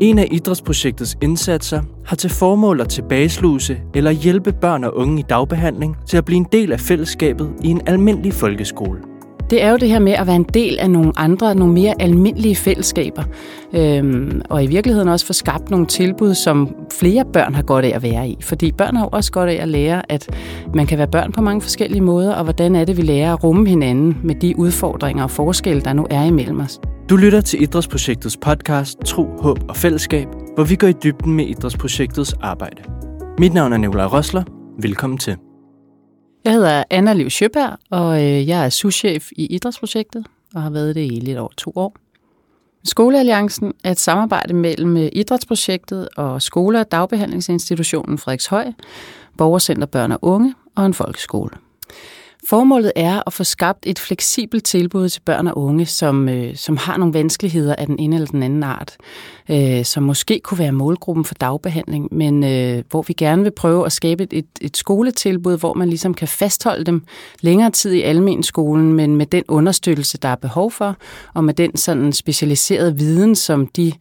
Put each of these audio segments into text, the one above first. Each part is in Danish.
En af idrætsprojektets indsatser har til formål at tilbagesluse eller hjælpe børn og unge i dagbehandling til at blive en del af fællesskabet i en almindelig folkeskole. Det er jo det her med at være en del af nogle andre, nogle mere almindelige fællesskaber. Øhm, og i virkeligheden også få skabt nogle tilbud, som flere børn har godt af at være i. Fordi børn har jo også godt af at lære, at man kan være børn på mange forskellige måder, og hvordan er det, vi lærer at rumme hinanden med de udfordringer og forskelle, der nu er imellem os. Du lytter til Idrætsprojektets podcast Tro, Håb og Fællesskab, hvor vi går i dybden med Idrætsprojektets arbejde. Mit navn er Nicolaj Rosler. Velkommen til. Jeg hedder Anna Liv Sjøberg, og øh, jeg er souschef i Idrætsprojektet og har været det i lidt over to år. Skolealliancen er et samarbejde mellem øh, Idrætsprojektet og skole- og dagbehandlingsinstitutionen Frederikshøj, Borgercenter Børn og Unge og en folkeskole. Formålet er at få skabt et fleksibelt tilbud til børn og unge, som, øh, som har nogle vanskeligheder af den ene eller den anden art, øh, som måske kunne være målgruppen for dagbehandling, men øh, hvor vi gerne vil prøve at skabe et, et skoletilbud, hvor man ligesom kan fastholde dem længere tid i almen skolen, men med den understøttelse, der er behov for, og med den sådan specialiserede viden, som de,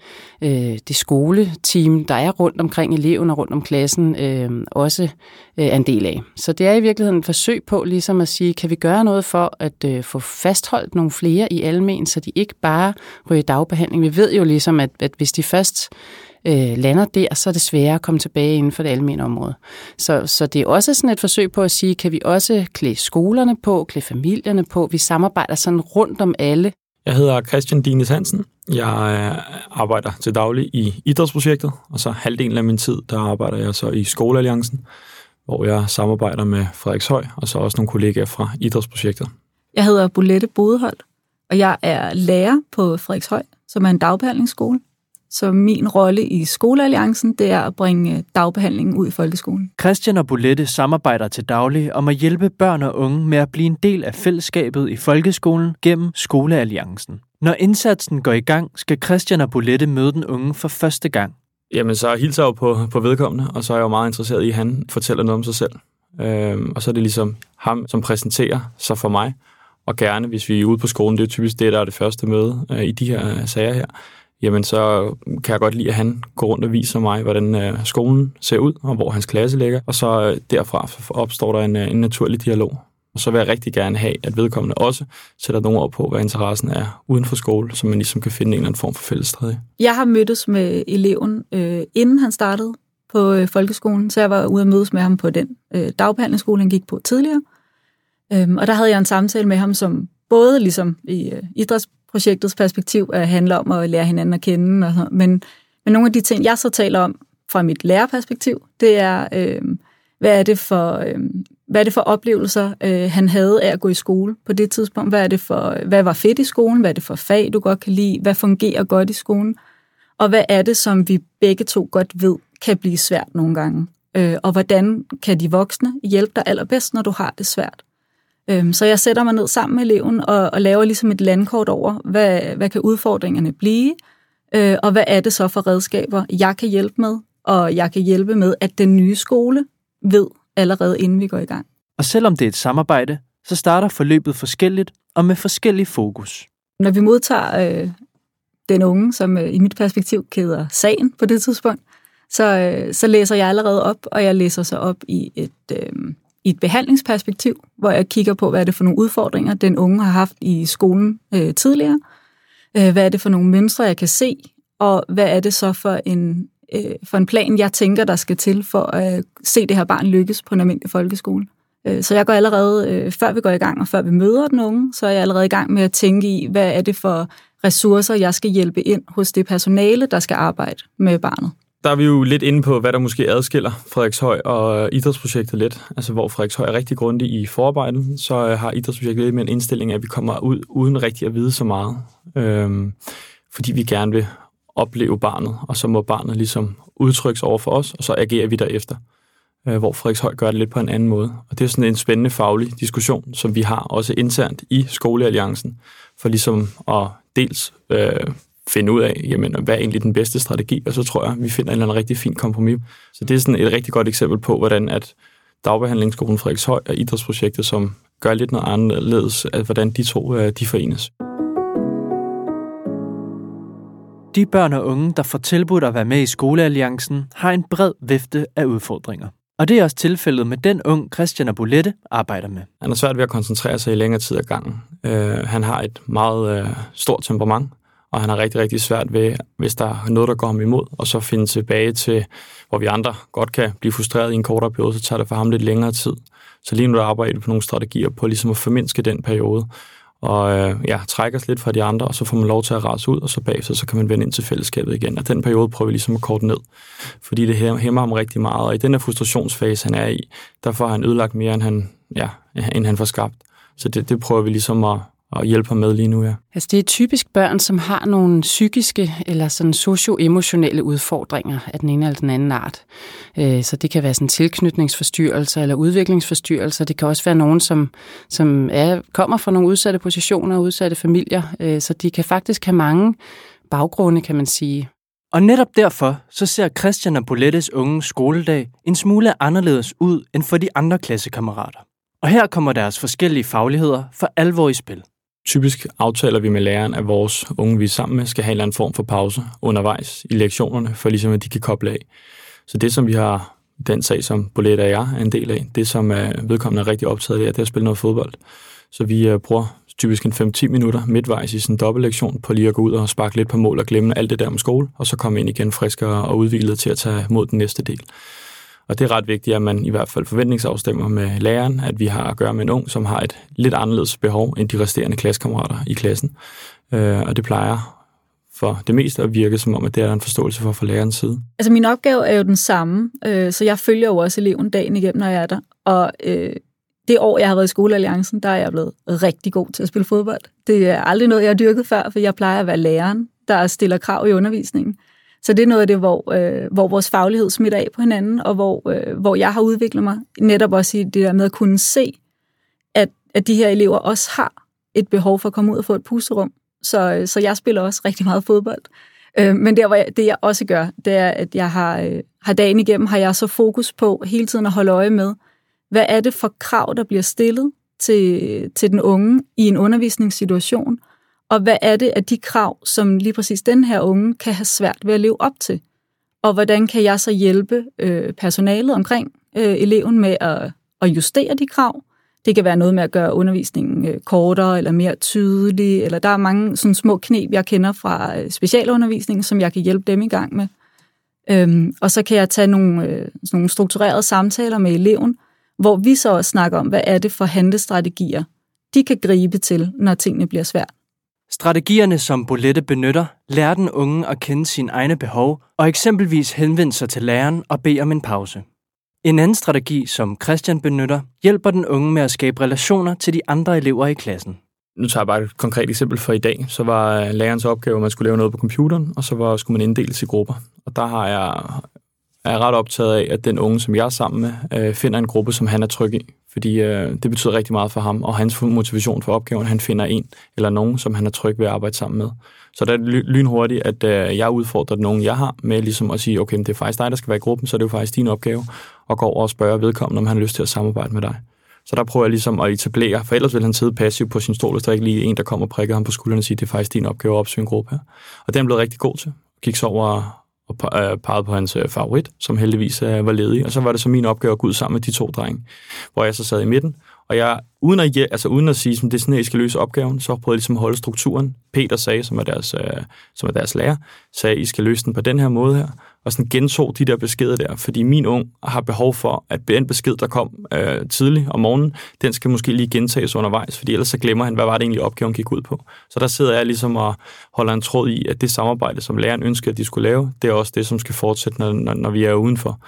øh, det skoleteam, der er rundt omkring eleven og rundt om klassen, øh, også øh, er en del af. Så det er i virkeligheden et forsøg på ligesom at sige, kan vi gøre noget for at øh, få fastholdt nogle flere i almen, så de ikke bare ryger i dagbehandling. Vi ved jo ligesom, at, at hvis de først øh, lander der, så er det sværere at komme tilbage inden for det almindelige område. Så, så det er også sådan et forsøg på at sige, kan vi også klæde skolerne på, klæde familierne på. Vi samarbejder sådan rundt om alle. Jeg hedder Christian Dines Hansen. Jeg øh, arbejder til daglig i idrætsprojektet, og så halvdelen af min tid, der arbejder jeg så i Skolealliancen, hvor jeg samarbejder med Frederikshøj, og så også nogle kollegaer fra idrætsprojektet. Jeg hedder Bolette Bodeholdt, og jeg er lærer på Frederikshøj, som er en dagbehandlingsskole. Så min rolle i Skolealliancen, det er at bringe dagbehandlingen ud i folkeskolen. Christian og Bolette samarbejder til daglig om at hjælpe børn og unge med at blive en del af fællesskabet i folkeskolen gennem Skolealliancen. Når indsatsen går i gang, skal Christian og Bolette møde den unge for første gang. Jamen, så hilser jeg jo på, på vedkommende, og så er jeg jo meget interesseret i, at han fortæller noget om sig selv. Øhm, og så er det ligesom ham, som præsenterer sig for mig, og gerne, hvis vi er ude på skolen, det er typisk det, der er det første møde øh, i de her øh, sager her, jamen så kan jeg godt lide, at han går rundt og viser mig, hvordan øh, skolen ser ud, og hvor hans klasse ligger, og så øh, derfra opstår der en, øh, en naturlig dialog. Og så vil jeg rigtig gerne have, at vedkommende også sætter nogle ord på, hvad interessen er uden for skole, så man ligesom kan finde en eller anden form for fællestræde. Jeg har mødtes med eleven, øh, inden han startede på øh, folkeskolen, så jeg var ude at mødes med ham på den øh, dagbehandlingsskole, han gik på tidligere. Øhm, og der havde jeg en samtale med ham, som både ligesom i øh, idrætsprojektets perspektiv at handler om at lære hinanden at kende, og sådan, men, men nogle af de ting, jeg så taler om fra mit lærerperspektiv, det er, øh, hvad er det for... Øh, hvad er det for oplevelser, øh, han havde af at gå i skole på det tidspunkt? Hvad, er det for, hvad var fedt i skolen? Hvad er det for fag, du godt kan lide? Hvad fungerer godt i skolen? Og hvad er det, som vi begge to godt ved, kan blive svært nogle gange? Øh, og hvordan kan de voksne hjælpe dig allerbedst, når du har det svært? Øh, så jeg sætter mig ned sammen med eleven og, og laver ligesom et landkort over, hvad, hvad kan udfordringerne blive? Øh, og hvad er det så for redskaber, jeg kan hjælpe med? Og jeg kan hjælpe med, at den nye skole ved, allerede inden vi går i gang. Og selvom det er et samarbejde, så starter forløbet forskelligt og med forskellig fokus. Når vi modtager øh, den unge, som øh, i mit perspektiv keder sagen på det tidspunkt, så, øh, så læser jeg allerede op, og jeg læser så op i et, øh, i et behandlingsperspektiv, hvor jeg kigger på, hvad er det for nogle udfordringer, den unge har haft i skolen øh, tidligere. Øh, hvad er det for nogle mønstre, jeg kan se, og hvad er det så for en, øh, for en plan, jeg tænker, der skal til for at øh, se det her barn lykkes på en almindelig folkeskole. Øh, så jeg går allerede, øh, før vi går i gang, og før vi møder den unge, så er jeg allerede i gang med at tænke i, hvad er det for ressourcer, jeg skal hjælpe ind hos det personale, der skal arbejde med barnet. Der er vi jo lidt inde på, hvad der måske adskiller Frederikshøj og øh, idrætsprojektet lidt. Altså hvor Frederikshøj er rigtig grundig i forarbejdet, så øh, har idrætsprojektet lidt med en indstilling, at vi kommer ud uden rigtig at vide så meget. Øhm, fordi vi gerne vil opleve barnet, og så må barnet ligesom udtrykkes over for os, og så agerer vi derefter. Øh, hvor Frederikshøj gør det lidt på en anden måde. Og det er sådan en spændende faglig diskussion, som vi har også internt i Skolealliancen, for ligesom at dels øh, finde ud af, jamen, hvad er egentlig den bedste strategi, og så tror jeg, vi finder en eller anden rigtig fin kompromis. Så det er sådan et rigtig godt eksempel på, hvordan at dagbehandlingsskolen Frederikshøj og idrætsprojektet, som gør lidt noget anderledes, at hvordan de to øh, de forenes. De børn og unge, der får tilbudt at være med i Skolealliancen, har en bred vifte af udfordringer. Og det er også tilfældet med den ung Christian Abulette arbejder med. Han har svært ved at koncentrere sig i længere tid ad gangen. Øh, han har et meget øh, stort temperament, og han har rigtig, rigtig svært ved, hvis der er noget, der går ham imod, og så finde tilbage til, hvor vi andre godt kan blive frustreret i en kortere periode, så tager det for ham lidt længere tid. Så lige nu der arbejder på nogle strategier på ligesom at formindske den periode, og øh, ja, trække os lidt fra de andre, og så får man lov til at rase ud, og så bagefter, så kan man vende ind til fællesskabet igen. Og den periode prøver vi ligesom at korte ned, fordi det hæmmer ham rigtig meget. Og i den her frustrationsfase, han er i, der får han ødelagt mere, end han, ja, end han får skabt. Så det, det prøver vi ligesom at, at hjælpe ham med lige nu, ja. Altså det er typisk børn, som har nogle psykiske eller sådan socio-emotionelle udfordringer af den ene eller den anden art. Øh, så det kan være sådan tilknytningsforstyrrelser eller udviklingsforstyrrelser. Det kan også være nogen, som, som er, kommer fra nogle udsatte positioner og udsatte familier. Øh, så de kan faktisk have mange baggrunde, kan man sige. Og netop derfor så ser Christian og Bolettes unge skoledag en smule anderledes ud end for de andre klassekammerater. Og her kommer deres forskellige fagligheder for alvor i spil. Typisk aftaler vi med læreren, at vores unge, vi er sammen med, skal have en eller anden form for pause undervejs i lektionerne, for ligesom at de kan koble af. Så det, som vi har, den sag, som Bolette og jeg er en del af, det, som er vedkommende er rigtig optaget af, det er at spille noget fodbold. Så vi øh, bruger typisk en 5-10 minutter midtvejs i sådan en dobbeltlektion på lige at gå ud og sparke lidt på mål og glemme alt det der om skole, og så komme ind igen friskere og udviklet til at tage mod den næste del. Og det er ret vigtigt, at man i hvert fald forventningsafstemmer med læreren, at vi har at gøre med en ung, som har et lidt anderledes behov end de resterende klassekammerater i klassen. Øh, og det plejer for det meste at virke som om, at det er en forståelse for fra lærerens side. Altså min opgave er jo den samme, øh, så jeg følger jo også eleven dagen igennem, når jeg er der. Og øh, det år, jeg har været i skolealliancen, der er jeg blevet rigtig god til at spille fodbold. Det er aldrig noget, jeg har dyrket før, for jeg plejer at være læreren, der stiller krav i undervisningen. Så det er noget af det, hvor, øh, hvor vores faglighed smitter af på hinanden, og hvor, øh, hvor jeg har udviklet mig netop også i det der med at kunne se, at, at de her elever også har et behov for at komme ud og få et pusterum. Så, øh, så jeg spiller også rigtig meget fodbold. Øh, men der, hvor jeg, det jeg også gør, det er, at jeg har, øh, har dagen igennem, har jeg så fokus på hele tiden at holde øje med, hvad er det for krav, der bliver stillet til, til den unge i en undervisningssituation, og hvad er det af de krav, som lige præcis den her unge kan have svært ved at leve op til? Og hvordan kan jeg så hjælpe øh, personalet omkring øh, eleven med at, at justere de krav? Det kan være noget med at gøre undervisningen øh, kortere eller mere tydelig, eller der er mange sådan små knep, jeg kender fra øh, specialundervisningen, som jeg kan hjælpe dem i gang med. Øhm, og så kan jeg tage nogle, øh, sådan nogle strukturerede samtaler med eleven, hvor vi så også snakker om, hvad er det for handlestrategier, de kan gribe til, når tingene bliver svært. Strategierne, som Bolette benytter, lærer den unge at kende sine egne behov og eksempelvis henvende sig til læreren og bede om en pause. En anden strategi, som Christian benytter, hjælper den unge med at skabe relationer til de andre elever i klassen. Nu tager jeg bare et konkret eksempel for i dag. Så var lærerens opgave, at man skulle lave noget på computeren, og så var, skulle man inddeles i grupper. Og der har jeg er ret optaget af, at den unge, som jeg er sammen med, øh, finder en gruppe, som han er tryg i. Fordi øh, det betyder rigtig meget for ham, og hans motivation for opgaven, han finder en eller nogen, som han er tryg ved at arbejde sammen med. Så det er lynhurtigt, at øh, jeg udfordrer den unge, jeg har, med ligesom at sige, okay, det er faktisk dig, der skal være i gruppen, så det er jo faktisk din opgave, at gå over og spørge vedkommende, om han har lyst til at samarbejde med dig. Så der prøver jeg ligesom at etablere, for ellers vil han sidde passiv på sin stol, hvis der ikke lige en, der kommer og prikker ham på skulderen og siger, det er faktisk din opgave at opsøge en gruppe her. Og det er han blevet rigtig god til. Gik så over og øh, pegede på hans øh, favorit, som heldigvis øh, var ledig. Og så var det så min opgave at gå ud sammen med de to drenge, hvor jeg så sad i midten. Og jeg, uden at, altså uden at sige, at det er sådan, at I skal løse opgaven, så prøvede jeg ligesom at holde strukturen. Peter sagde, som er deres, øh, som er deres lærer, sagde, at I skal løse den på den her måde her og sådan gentog de der beskeder der, fordi min ung har behov for, at den besked, der kom øh, tidligt om morgenen, den skal måske lige gentages undervejs, fordi ellers så glemmer han, hvad var det egentlig opgaven gik ud på. Så der sidder jeg ligesom og holder en tråd i, at det samarbejde, som læreren ønsker, at de skulle lave, det er også det, som skal fortsætte, når, når, når vi er udenfor.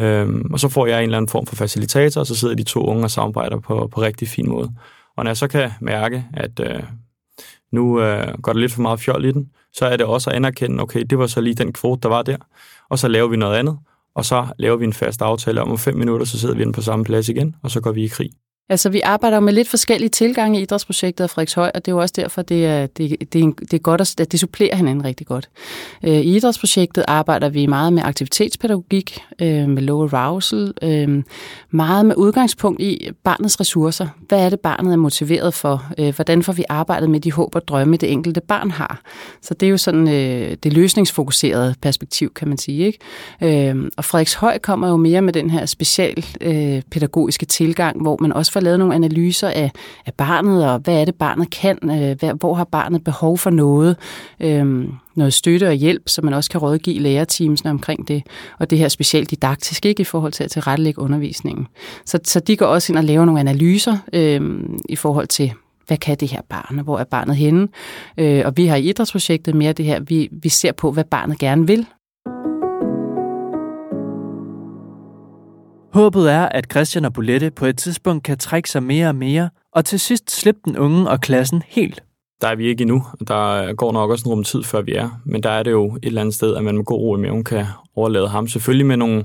Øhm, og så får jeg en eller anden form for facilitator, og så sidder de to unge og samarbejder på, på rigtig fin måde. Og når jeg så kan mærke, at øh, nu øh, går der lidt for meget fjol i den, så er det også at anerkende, okay, det var så lige den kvote, der var der, og så laver vi noget andet, og så laver vi en fast aftale om, om fem minutter, så sidder vi inde på samme plads igen, og så går vi i krig. Altså, vi arbejder med lidt forskellige tilgange i idrætsprojektet af Frederikshøj, og det er jo også derfor, det er, det, det, er, det er godt, at det supplerer hinanden rigtig godt. Øh, I idrætsprojektet arbejder vi meget med aktivitetspædagogik, øh, med low arousal, øh, meget med udgangspunkt i barnets ressourcer. Hvad er det, barnet er motiveret for? Øh, hvordan får vi arbejdet med de håb og drømme, det enkelte barn har? Så det er jo sådan øh, det løsningsfokuserede perspektiv, kan man sige. Ikke? Øh, og Frederikshøj kommer jo mere med den her special pædagogiske tilgang, hvor man også får lavet nogle analyser af, af barnet, og hvad er det, barnet kan, øh, hvor har barnet behov for noget, øh, noget støtte og hjælp, så man også kan rådgive lærerteamsene omkring det, og det her specielt didaktisk, ikke i forhold til at tilrettelægge undervisningen. Så, så de går også ind og laver nogle analyser øh, i forhold til, hvad kan det her barn, og hvor er barnet henne? Øh, og vi har i idrætsprojektet mere det her, vi, vi ser på, hvad barnet gerne vil, Håbet er, at Christian og Bolette på et tidspunkt kan trække sig mere og mere, og til sidst slippe den unge og klassen helt. Der er vi ikke endnu. Der går nok også en rum tid, før vi er. Men der er det jo et eller andet sted, at man med god ro i maven kan overlade ham. Selvfølgelig med nogle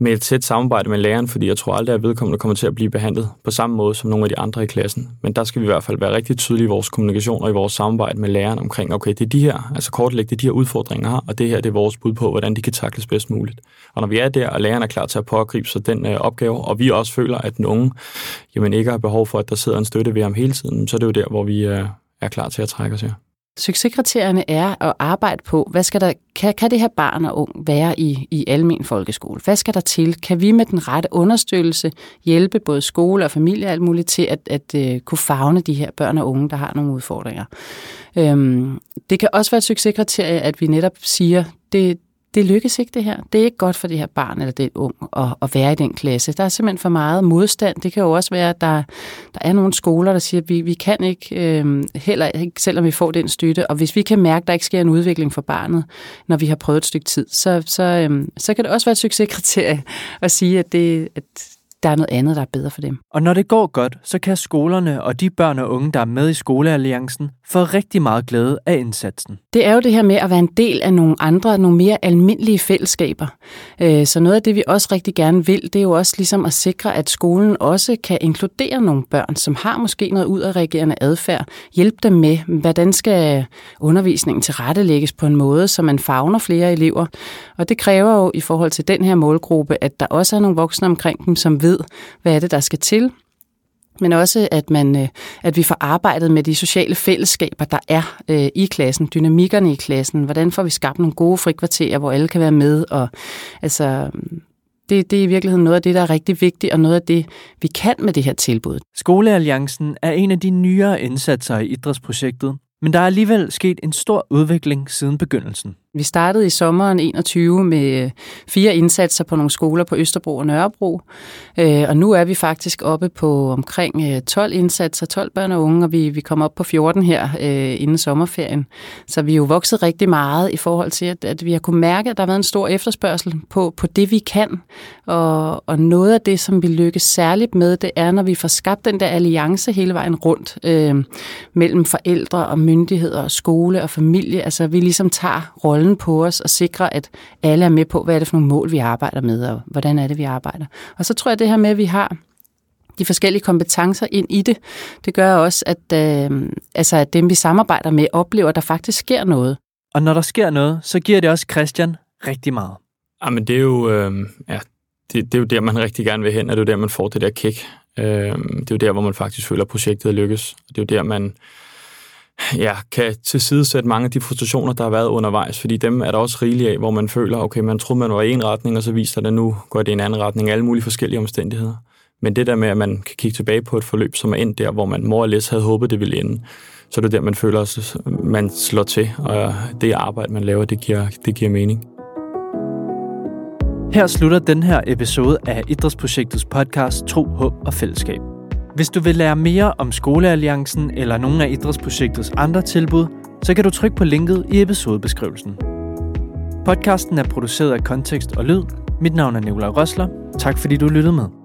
med et tæt samarbejde med læreren, fordi jeg tror aldrig, at vedkommende kommer til at blive behandlet på samme måde som nogle af de andre i klassen. Men der skal vi i hvert fald være rigtig tydelige i vores kommunikation og i vores samarbejde med læreren omkring, okay, det er de her, altså kortlægge, de her udfordringer har, og det her det er vores bud på, hvordan de kan takles bedst muligt. Og når vi er der, og læreren er klar til at pågribe sig den øh, opgave, og vi også føler, at den unge jamen, ikke har behov for, at der sidder en støtte ved ham hele tiden, så er det jo der, hvor vi øh, er klar til at trække os her. Succeskriterierne er at arbejde på, hvad skal der, kan, kan det her barn og ung være i, i almen folkeskole? Hvad skal der til? Kan vi med den rette understøttelse hjælpe både skole og familie og alt muligt til at, at uh, kunne fagne de her børn og unge, der har nogle udfordringer? Øhm, det kan også være et succeskriterie, at vi netop siger, det, det lykkes ikke det her. Det er ikke godt for det her barn eller det ung at, at være i den klasse. Der er simpelthen for meget modstand. Det kan jo også være, at der, der er nogle skoler, der siger, at vi, vi kan ikke, øh, heller ikke, selvom vi får den støtte. Og hvis vi kan mærke, at der ikke sker en udvikling for barnet, når vi har prøvet et stykke tid, så, så, øh, så kan det også være et succeskriterie at sige, at, det, at der er noget andet, der er bedre for dem. Og når det går godt, så kan skolerne og de børn og unge, der er med i Skolealliancen, få rigtig meget glæde af indsatsen. Det er jo det her med at være en del af nogle andre, nogle mere almindelige fællesskaber. Øh, så noget af det, vi også rigtig gerne vil, det er jo også ligesom at sikre, at skolen også kan inkludere nogle børn, som har måske noget udadreagerende adfærd. Hjælpe dem med, hvordan skal undervisningen tilrettelægges på en måde, så man fagner flere elever. Og det kræver jo i forhold til den her målgruppe, at der også er nogle voksne omkring dem, som ved, hvad er det, der skal til, men også at man øh, at vi får arbejdet med de sociale fællesskaber, der er øh, i klassen, dynamikkerne i klassen. Hvordan får vi skabt nogle gode frikvarterer, hvor alle kan være med? Og, altså, det, det er i virkeligheden noget af det, der er rigtig vigtigt, og noget af det, vi kan med det her tilbud. Skolealliancen er en af de nyere indsatser i idrætsprojektet, men der er alligevel sket en stor udvikling siden begyndelsen. Vi startede i sommeren 21 med øh, fire indsatser på nogle skoler på Østerbro og Nørrebro, øh, og nu er vi faktisk oppe på omkring øh, 12 indsatser, 12 børn og unge, og vi, vi kommer op på 14 her inden sommerferien. Så vi er jo vokset rigtig meget i forhold til, at, at vi har kunnet mærke, at der har været en stor efterspørgsel på, på det, vi kan. Og, og noget af det, som vi lykkes særligt med, det er, når vi får skabt den der alliance hele vejen rundt øh, mellem forældre og myndigheder og skole og familie. Altså, vi ligesom tager rollen rollen på os og sikre, at alle er med på, hvad er det for nogle mål, vi arbejder med, og hvordan er det, vi arbejder. Og så tror jeg, det her med, at vi har de forskellige kompetencer ind i det, det gør også, at, øh, altså, at dem, vi samarbejder med, oplever, at der faktisk sker noget. Og når der sker noget, så giver det også Christian rigtig meget. Jamen, det er jo, øh, ja, det, det er jo der, man rigtig gerne vil hen, og det er jo der, man får det der kick. Øh, det er jo der, hvor man faktisk føler, at projektet er lykkes. Det er jo der, man ja, kan tilsidesætte mange af de frustrationer, der har været undervejs, fordi dem er der også rigeligt af, hvor man føler, okay, man troede, man var i en retning, og så viser det, at nu går det i en anden retning, alle mulige forskellige omstændigheder. Men det der med, at man kan kigge tilbage på et forløb, som er endt der, hvor man mor eller havde håbet, det ville ende, så er det der, man føler, at man slår til, og det arbejde, man laver, det giver, det giver mening. Her slutter den her episode af Idrætsprojektets podcast Tro, Håb og Fællesskab. Hvis du vil lære mere om Skolealliancen eller nogle af Idrætsprojektets andre tilbud, så kan du trykke på linket i episodebeskrivelsen. Podcasten er produceret af Kontekst og Lyd. Mit navn er Nikolaj Røsler. Tak fordi du lyttede med.